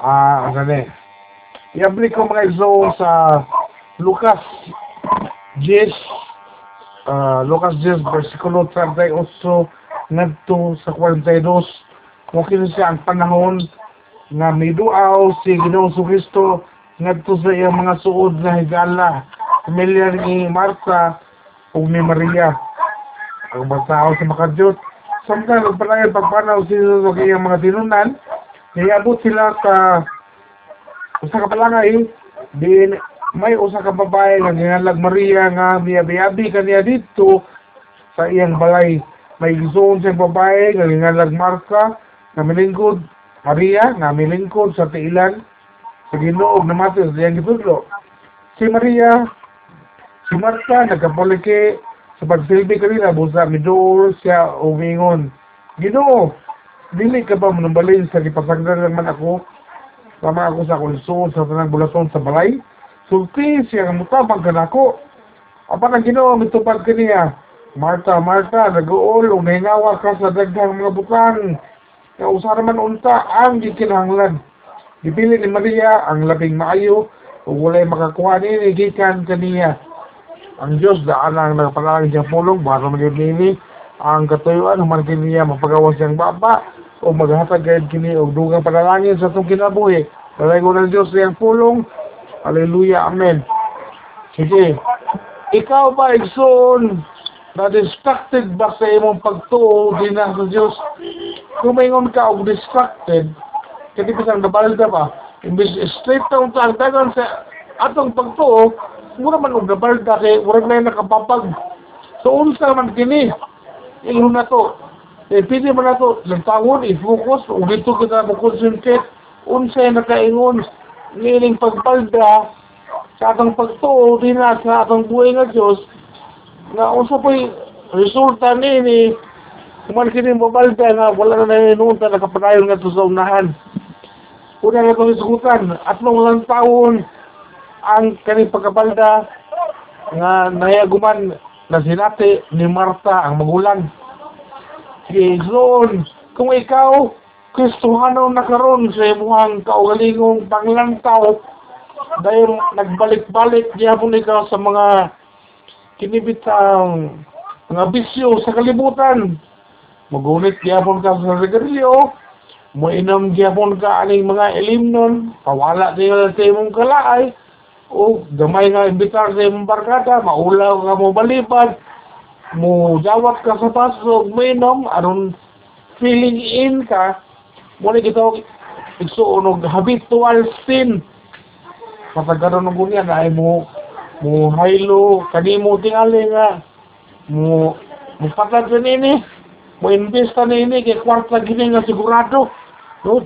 Ah, ano ni? Iabli ko mga igsoon sa Lucas 10 ah Lucas 10 versikulo 38 ngadto sa 42 kung kino siya ang panahon nga miduaw si Ginoong Kristo ngadto sa iyang mga suod na higala pamilya ni Marta ug ni Maria. Ang matao sa makadyot samtang nagpalayan pagpanaw sila sa iyang mga tinunan niabot sila ka usa ka palangay din may usa ka babae nga gingalag Maria nga miyabi-abi kaniya dito sa iyang balay. May gisuon siyang babae nga gingalag Marta nga milingkod Maria nga milingkod sa tiilan sa Ginoo na matis sa iyang gitudlo si Maria si Marta nagkapalike sa pagsilbi kanina busa miduol siya umingon. Ginoo dili ka ba manambalin sa gipasagdan naman ako Tama ako sa konsul sa tanang bulaton sa balay. Sulti siya nga mutabang ka nako. Apa na ginoo mitupad ka niya. Marta, Marta, nag-uol o nahingawa ka sa daghang mga butang. Nga usa naman unta ang gikinahanglan. Dipili ni Maria ang labing maayo o walay makakuha ni gikan kaniya. Ang Diyos daan ang nagpalangin siyang pulong para maging nini ang katuyuan human kiniya mapagawas siyang baba o maghatag gayud kini og dugang panalangin sa atong kinabuhi. Dalay ko ng Diyos siyang pulong. Hallelujah. Amen. Sige. Ikaw ba, Igsoon, na-distracted ba sa imong pagtuo din na sa Diyos? Kung ka og distracted, kaya pa siyang nabalda ba? Imbis straight taong tagdagan sa atong pagtuo, mura man og nabalda kay murag na nakapapag. So, unsa man kini? Ingon na to, eh, pwede mo na ito, nagtangon, i-focus, o dito kita mag-concentrate, unsay nakaingon, niling pagpalda, sa atong pagtuo, din na sa atong buhay nga Diyos, nga unsa po'y resulta nini, kuman kini mabalda nga wala na nahinunta, nakapadayon nga sa unahan. Una nga itong isugutan, at nung lang taon, ang kaning pagkapalda, nga nayaguman na sinati ni Marta, ang magulang, Gizon, kung ikaw, Kristohano na karon sa imuhang kaugalingong panglantaw, dahil nagbalik-balik gihapon ikaw sa mga kinibitang mga bisyo sa kalibutan. Magunit gihapon ka sa sigarilyo, moinom gihapon ka aning mga elimnon, pawala niyo sa imong kalaay, o gamay nga imbitar sa imong barkada, maulaw ka mo balipad, mo jawat ka sa paso og mainom aron feeling in ka mo ni kita igsuon og habitual sin. Patagaron og unya na mo mo haylo kanimo tingali nga mo mo patag sa nini mo invest ka nini kay kwarta gini nga sigurado. No?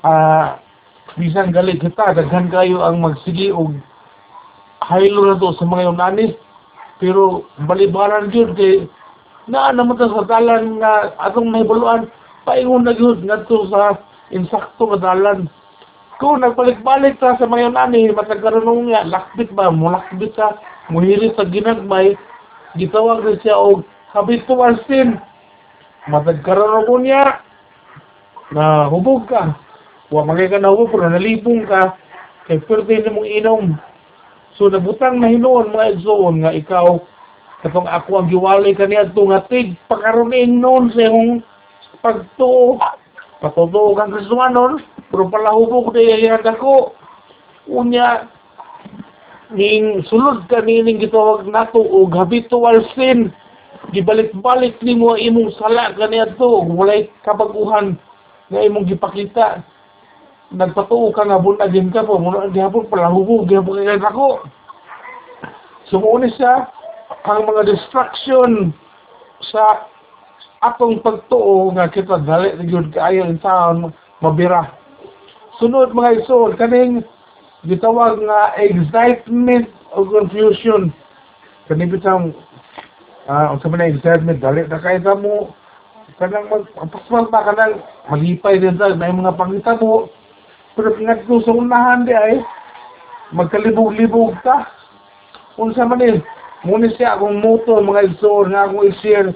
Ah bisan gali kita daghan kayo ang magsigi og haylo na to sa mga yunani pero balibaran yun kay na naman sa dalan nga atong mahibuluan paingon na yun ngadto sa insakto nga dalan. Kung nagbalik-balik ta sa mga nani matagkaroon nga lakbit ba mulakbit ka muhiri sa ginagmay gitawag rin siya og habitual sin. Matagkaroon niya na hubog ka. Wa magay ka na hubog pero nalipong ka kay pwede na mong inom So nabutang na hinuon mga igsoon nga ikaw katong ako ang giwalay kaniya to nga tig pakaroning noon sa imong pagtuo. Patutuo kang Kristuanon pero palahubog na iyan ako. Unya ning sulod ka nining gitawag nato og habitual sin gibalik-balik nimo imong sala kaniya to walay kabaguhan nga imong gipakita nagpatuo ka nga bunagin ka po, muna gihapon pala hubog, gihapon ka ako. Sumuuni siya ang mga distraction sa atong pagtuo nga kita dali gyud kaayo in town mabira. Sunod mga isod kaning gitawag nga excitement o confusion. Kani bitang ah uh, unsa man excitement dali na kay mo kanang mag paspas ba kanang malipay din sa may mga pangita mo pero pinagto sa unahan di ay magkalibog-libog ka. Unsa man din, muna siya akong moto mga igsoon nga akong i-share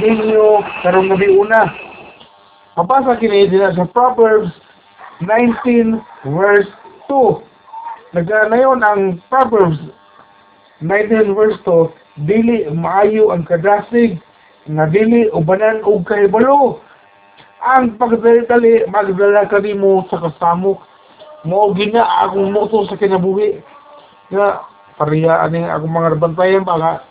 ninyo karong gabi una. Mabasa kini din sa Proverbs 19 verse 2. Naganayon ang Proverbs 19 verse 2, dili maayo ang kadasig nga dili ubanan og kahibalo. Ang pagdali magdala kanimo sa kasamok mo gina akong moto sa kinabuhi nga pariya aning akong mga bantayan baka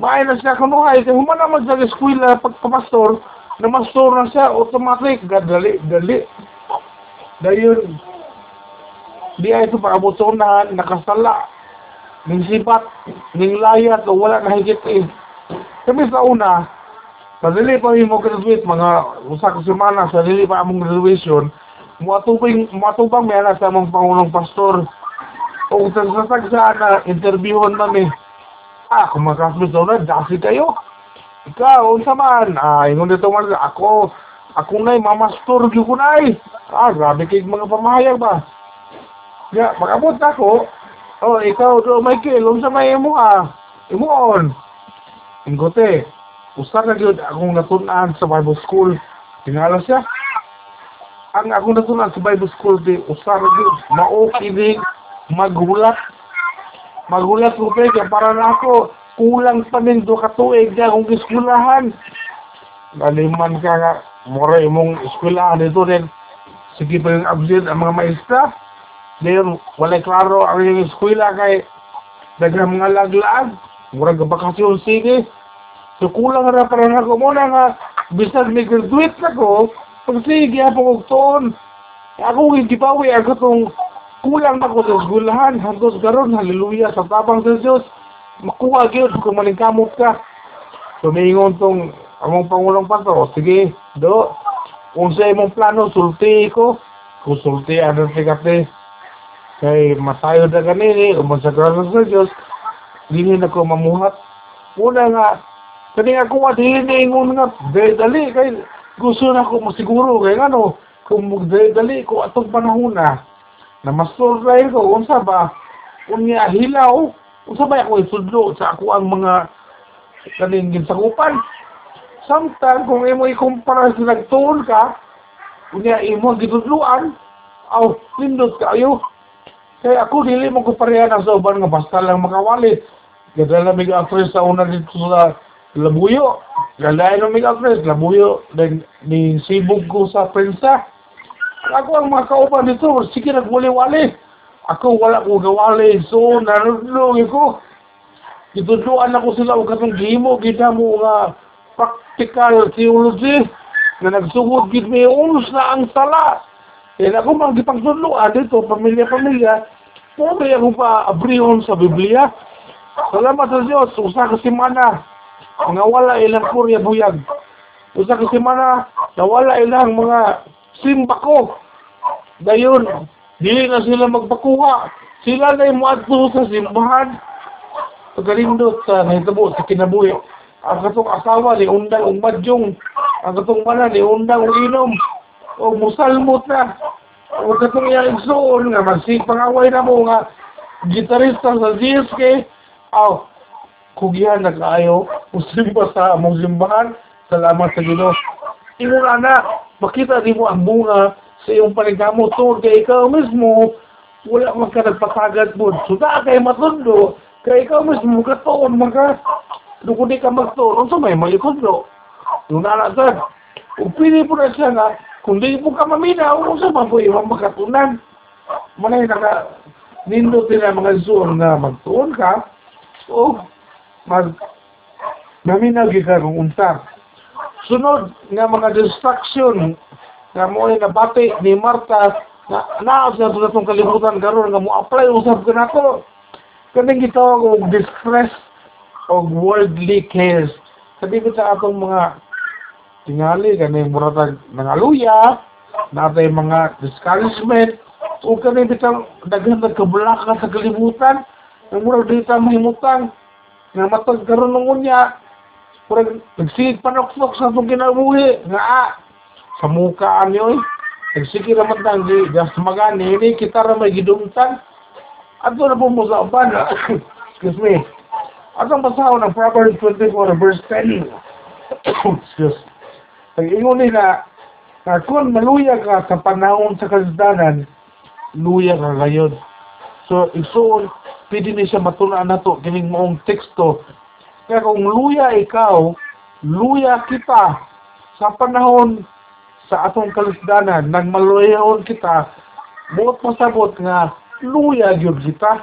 Maay na siya kanuhay, kaya human naman sa eskwela pagpapastor, na mastor na siya, automatic, gadali, dali. Dayon, di ay ito paabotonahan, nakasala, ning sipat, ning layat, wala na higit eh. Kami sa una, sa dili pa mo graduate, mga usa ka semana, sa dili pa among graduation, muatubang, muatubang anak sa among pangulong pastor. O sa sasag sa na, interviewon kami, Ah, kung daw na, dasi kayo. Ikaw, unsa man? Ah, ingon dito man, ako, ako na'y mamastor gyud ko na'y. Ah, grabe kay mga pamahayag ba? Ya, magabot ako. Oh, ikaw do Michael, unsa may imo ah? Imuon. Ingote, usa ka gyud akong natun-an sa Bible school. Tingala siya. Ang akong natun-an sa Bible school di usa ka gyud mao kining maghulat magulat ko pe kaya para na ako kulang pa din do katuig na akong eskwelahan. Naliman ka nga mora imong eskwelahan dito rin sige pa yung absent ang mga maestra. Ngayon wala klaro ang yung eskwela kay dagang mga laglaag mura ka bakasyon sige so kulang na ako muna nga bisag may graduate na ko pag sige ako og tuon. Ako hindi pa uwi ako tong kulang na ko sa eskwelahan hanggang garon haleluya sa tabang sa Diyos. Makuha gyud kung malingkamot ka. Tumingon tong among pangulong pastor sige do kung sa imong plano sulti ko. Kung sulti ano si kate kay masayo na kanini kung sa graso sa Diyos dili na ko mamuhat. Una nga kani ako at hiniingon nga dali kay gusto na ko masiguro kay ano kung dali dali ko atong panahon na na dahil ko unsa ba? Unya hilaw. Unsa ba ako isudlo sa ako ang mga kaning ginsakupan samtang kung imo ikumpara sa nagtuon ka unya imo gitudluan aw pindot kayo kaya ako dili mo ko pareha sa uban nga basta lang makawali. Gadala mig actress sa una dito sa Labuyo galay no mig actress Labuyo then ni sibog ko sa prensa ako ang mga kauban dito, sige nagwali-wali. Ako wala ko gawali, so nanudlong ko. Itudluan ako sila o katong gimo, kita mo nga practical theology na nagsugod gid may unos na ang sala. Kaya ako mga gipagtudluan dito, pamilya-pamilya, pwede ako pa abrihon sa Biblia. Salamat sa Diyos, usa ka semana, nga wala ilang kurya buyag. Usa ka semana, nawala ilang mga simba ko. Dayon, dili na sila magpakuha. Sila na yung muadto sa simbahan. Pagkalindot sa nahitabo sa kinabuhi. Ang katong asawa ni undang og madyong. Ang katong mana ni undang og inom. O musalmot na. O katong iyang igsoon nga magsipangaway na mo nga gitarista sa GSK. Aw, kugihan na kaayo. Musimba sa among simbahan. Salamat sa Ginoo. Ingon ana, makita di mo ang bunga sa iyong panigamot tungkol kay ikaw mismo, wala man ka nagpatagad mo. Suda kay matundo, kay ikaw mismo katoon maka, kung di ka magtoon, sa may malikundo. Yung nalasad, kung pili po na siya nga, kung di mo ka maminaw, kung sa mabuhay mo makatunan. Manay naka, nindot nila mga zoon na magtuon ka, o mag, maminaw ka kung unta. Sunod nga mga distraction nga mo ay nabati ni Marta na naas na ito itong kalibutan karon nga mo apply usab ka nato. Kaning gitawag og distress og worldly cares. Sabi ko sa atong mga tingali kaning muratag nangaluya, natay mga discouragement o kaning bitang daghan nagkabulaka sa kalibutan ang murag dito mahimutang nga matag karon ng unya Kurang nagsigig panokpok sa itong kinabuhi. Nga ah, sa mukaan nyo eh. Nagsige naman tang di gas magani. Ini kita ramay gidumtan. Ato na po mo sa upan. Excuse me. Atong basaho ng Proverbs 24 verse 10. Excuse. Ang ingon nila, At kung maluya ka sa panahon sa kasdanan, luya ka ngayon. So, isuon, pwede ni siya matulaan na to, kining moong teksto. Kaya kung luya ikaw, luya kita sa panahon sa atong kalisdanan, nang maluyahon kita, buot pasabot nga, luya gyud kita.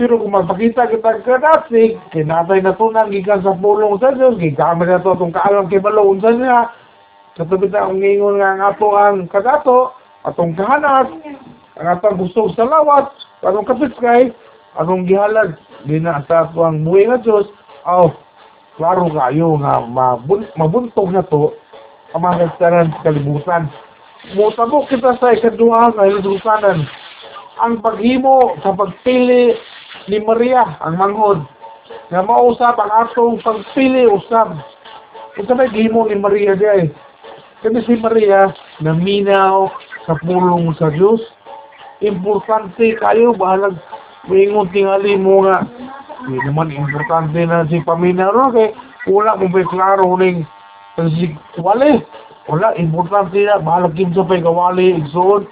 Pero kung magpakita kita kadasig, kinatay na to nang gikan sa pulong sa Diyos, gigamit na to itong kaalang kibalong sa niya, Katubid na ang ngingon nga ang ato ang kagato, atong kahanas, ang atong gusto sa lawat, atong kapiskay, atong gihalad, di na sa ato ang buhay nga Diyos, aw, klaro kayo nga mabun mabuntog na to, ang mga kastanan sa kalibutan. Mutabo kita sa ikaduha nga ilusanan. Ang paghimo sa pagpili ni Maria, ang manghod, nga mausap ang atong pagpili usab. Ito na gimo ni Maria di kasi si Maria, naminaw sa pulong sa Diyos. Importante kayo, bahalag Mingon tingali mo nga. Hindi naman importante na si paminaw ro kay wala mo ba klaro ning si wali. Wala, importante na. Bahalag kim sa pay kawali, igsoon.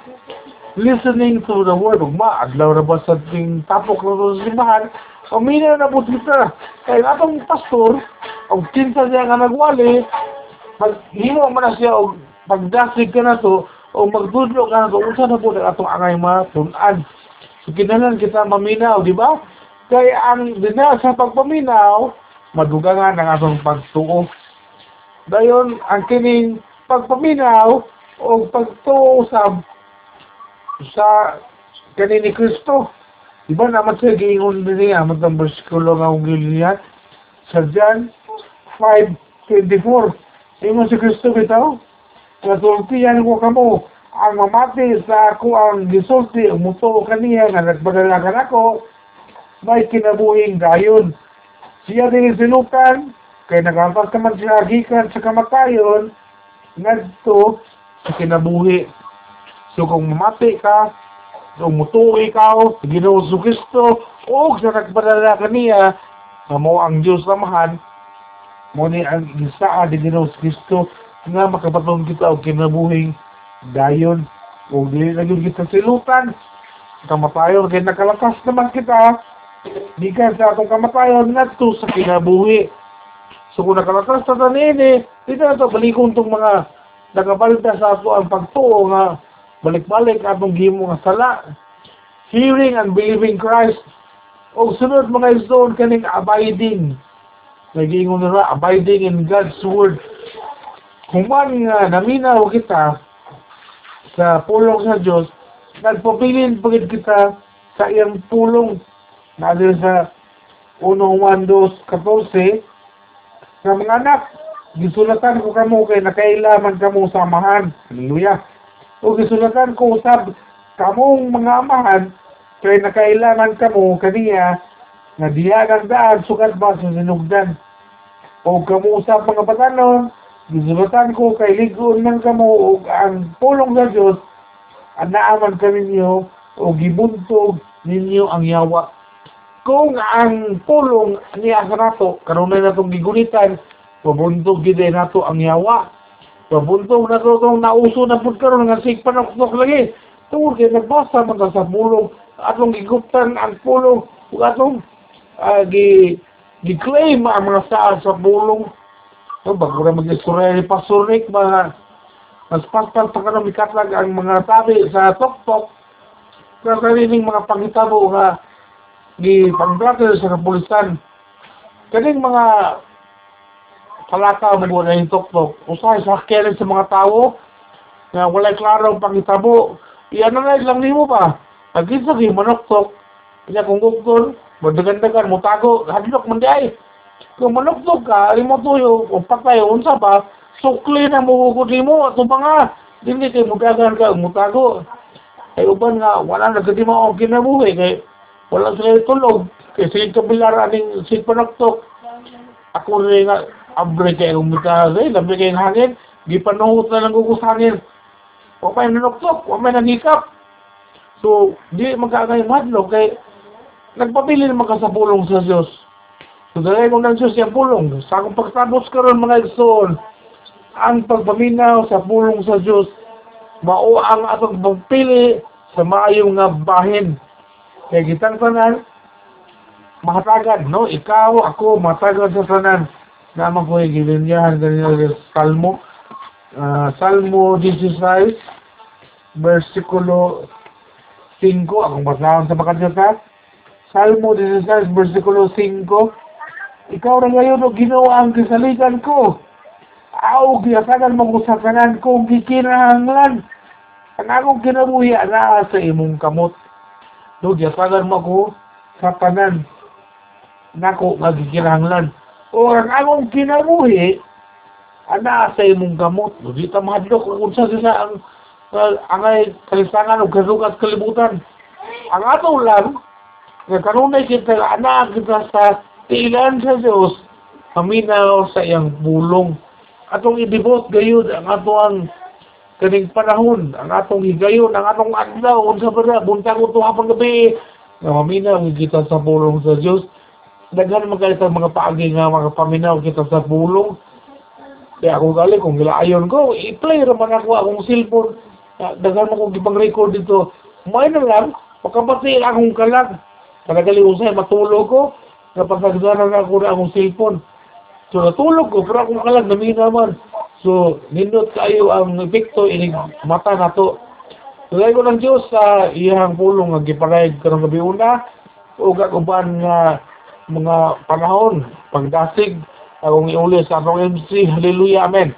Listening to the word of ma, adlaw na ba sa ting tapok na sa simbahan, paminaw na po kita. Kaya atong pastor, ang kinsa niya nga nagwali, pag himo man na siya og pagdasig ka na to o magdudlo ka na to unsa na po na atong angay matun-an so kinahanglan kita maminaw di ba? Kay ang dina sa pagpaminaw madugangan ang atong pagtuo. Dayon ang kining pagpaminaw o pagtuo sa kanin ni Kristo. Di ba naman siya giingon niya matang bersikulo nga ung niya? Sa John 5.24 Ingon si Kristo bitaw, kasultiyan ko kamo, ang mamati sa ako ang gisulti, umuto kaniya nga nagpadala ka nako, may kinabuhing gayon. Siya din sinukan, kay nagampas ka man siya gikan sa kamatayon, ngadto sa kinabuhi. So kung mamati ka, kung mutuwi ka, Ginoo sa Kristo, o sa nagpadala kaniya, nga mo ang Diyos lamahan, Muni ang gisaa di Ginoos Kristo nga makapatong kita og kinabuhing dayon o dili na gyud kita silutan kamatayon kay nakalakas naman kita. Di ka sa atong kamatayon ngadto sa kinabuhi. So kung nakalakas ta nini dito na to balikon tong mga nagabalita sa ato ang pagtuo nga balik-balik atong gimo nga sala. Hearing and believing Christ. O sunod mga isdoon kaning abiding. Nagiingon nila, abiding in God's Word. Kung man nga naminaw kita sa pulong sa Diyos, nagpapilin pagid kita sa iyang pulong. Nadir sa 1.1.2.14 nga mga anak, gisulatan ko kamo kay nakailaman kamo samahan. Hallelujah. O gisulatan ko usab kamong mga amahan kay nakailangan kamo kaniya nga diyagang daan sugat ba sa sinugdan o kamo sa mga batanon, gisulatan ko kay ligon man kamo o ang pulong sa Diyos, anaaman ka ninyo o gibuntog ninyo ang yawa. Kung ang pulong niya sa nato, karon na natong gigunitan, pabuntog gid nato ang yawa. Pabuntog na to itong nauso na po karon nga sig panoktok lagi. Tungkol kay nagbasa man sa pulong, atong giguptan ang pulong, ug atong uh, gi gi-claim ang mga saan sa bulong. So, bago na mag-istorya ni Pastor Nick, mga mas paspal pa ka na mikatlag ang mga tabi sa tok-tok sa sariling mga pangitabo nga gi pangbrakel sa kapulisan. Kaning mga palaka mo na yung tok-tok, usahay sa kailan sa mga tao nga walay klaro ang pangitabo. Iyan na lang nimo pa. Pag-isa gi manok-tok, kaya kung gugol, Magdagan-dagan mo tago, hadlok man. Kung manuktok ka, mo tuyo, kung patay, unsa pa, sukli na mo hukod mo, ato pa nga. Hindi kayo mudagan ka, mutago. Ay uban nga, wala na gadi mo ang kinabuhi, kay wala sila tulog. Kay sige kabilar aning si panuktok. Ako rin nga, abre kayo umita, eh, labi kayong hangin, di panuhot na lang gugus hangin. Huwag may nanuktok, huwag may nangikap. So, di magkakay madlog, kay nagpapili naman ka sa pulong sa Diyos. So, dahil mo ng Diyos yung pulong. Sa akong pagtabos ka ron, mga igsoon, ang pagpaminaw sa pulong sa Dios mao ang atong pagpili sa maayong nga bahin. Kay gitang tanan mahatagan no? Ikaw ako mahatagan sa tanan. Naman ko gilinyahan kanina sa Salmo. Ah, Salmo 16 versikulo 5 akong basahon sa makadata Salmo 16 versikulo 5 ikaw na ngayon o ginawa ang kisaligan ko. Aw giyasagan mo ko sa kanan kong gikinahanglan. Ang akong kinabuhi na sa imong kamot. No giyasagan mo ko sa kanan nako nga gikinahanglan o ang akong kinabuhi ana sa imong gamot di ta mahadlok kung unsa sila ang uh, angay kalisangan ug kasugat kalibutan. Ang ato lang nga kanunay kita ana kita sa tiilan sa Dios paminaw sa iyang bulong atong idibot gayud ang ato ang kaning panahon ang atong higayon ang atong adlaw unsa ba buntag uto hapon gabi nga maminaw kita sa bulong sa Dios daghan man kayo mga paagi nga mga paminaw kita sa bulong kaya ako galing, kung gilaayon ko, i-play raman ako akong cellphone. Ah, Dagan mo kong gipang record dito. May na lang, pagkabati akong kalag. Kanagali usay, matulog ko. Napasagdanan ako na akong cellphone. So natulog ko, pero akong kalag namin naman. So, nindot kayo ang epekto, inig mata na to. Tulay ko ng Diyos sa iyang pulong nga giparayag karong gabi una o gaguban nga mga panahon, pagdasig, akong iuli sa atong MC. Hallelujah. Amen.